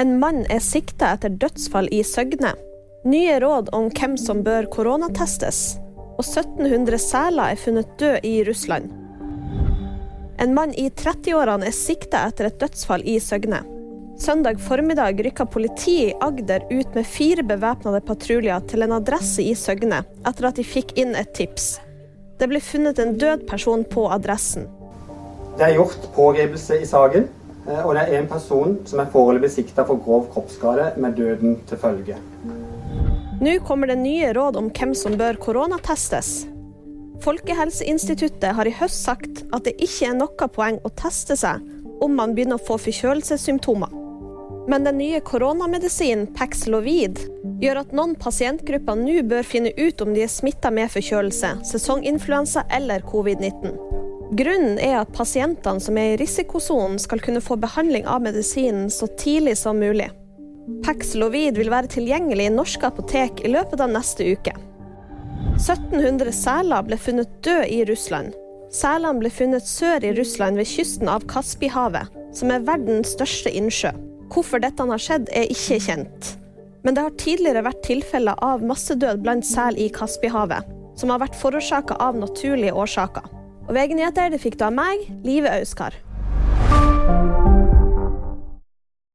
En mann er sikta etter dødsfall i Søgne. Nye råd om hvem som bør koronatestes. Og 1700 seler er funnet død i Russland. En mann i 30-årene er sikta etter et dødsfall i Søgne. Søndag formiddag rykka politiet i Agder ut med fire bevæpnede patruljer til en adresse i Søgne, etter at de fikk inn et tips. Det ble funnet en død person på adressen. Det er gjort pågripelse i saken, og det er en person som er foreløpig sikta for grov kroppsskade med døden til følge. Nå kommer det nye råd om hvem som bør koronatestes. Folkehelseinstituttet har i høst sagt at det ikke er noe poeng å teste seg om man begynner å få forkjølelsessymptomer. Men den nye koronamedisinen Paxlovid gjør at noen pasientgrupper nå bør finne ut om de er smitta med forkjølelse, sesonginfluensa eller covid-19. Grunnen er at pasientene som er i risikosonen skal kunne få behandling av medisinen så tidlig som mulig. Paxlovid vil være tilgjengelig i norske apotek i løpet av neste uke. 1700 seler ble funnet døde i Russland. Selene ble funnet sør i Russland ved kysten av Kaspihavet, som er verdens største innsjø. Hvorfor dette har skjedd, er ikke kjent. Men det har tidligere vært tilfeller av massedød blant sel i Kaspihavet, som har vært forårsaka av naturlige årsaker. Og VG-nyheter fikk du av meg, Live Auskar.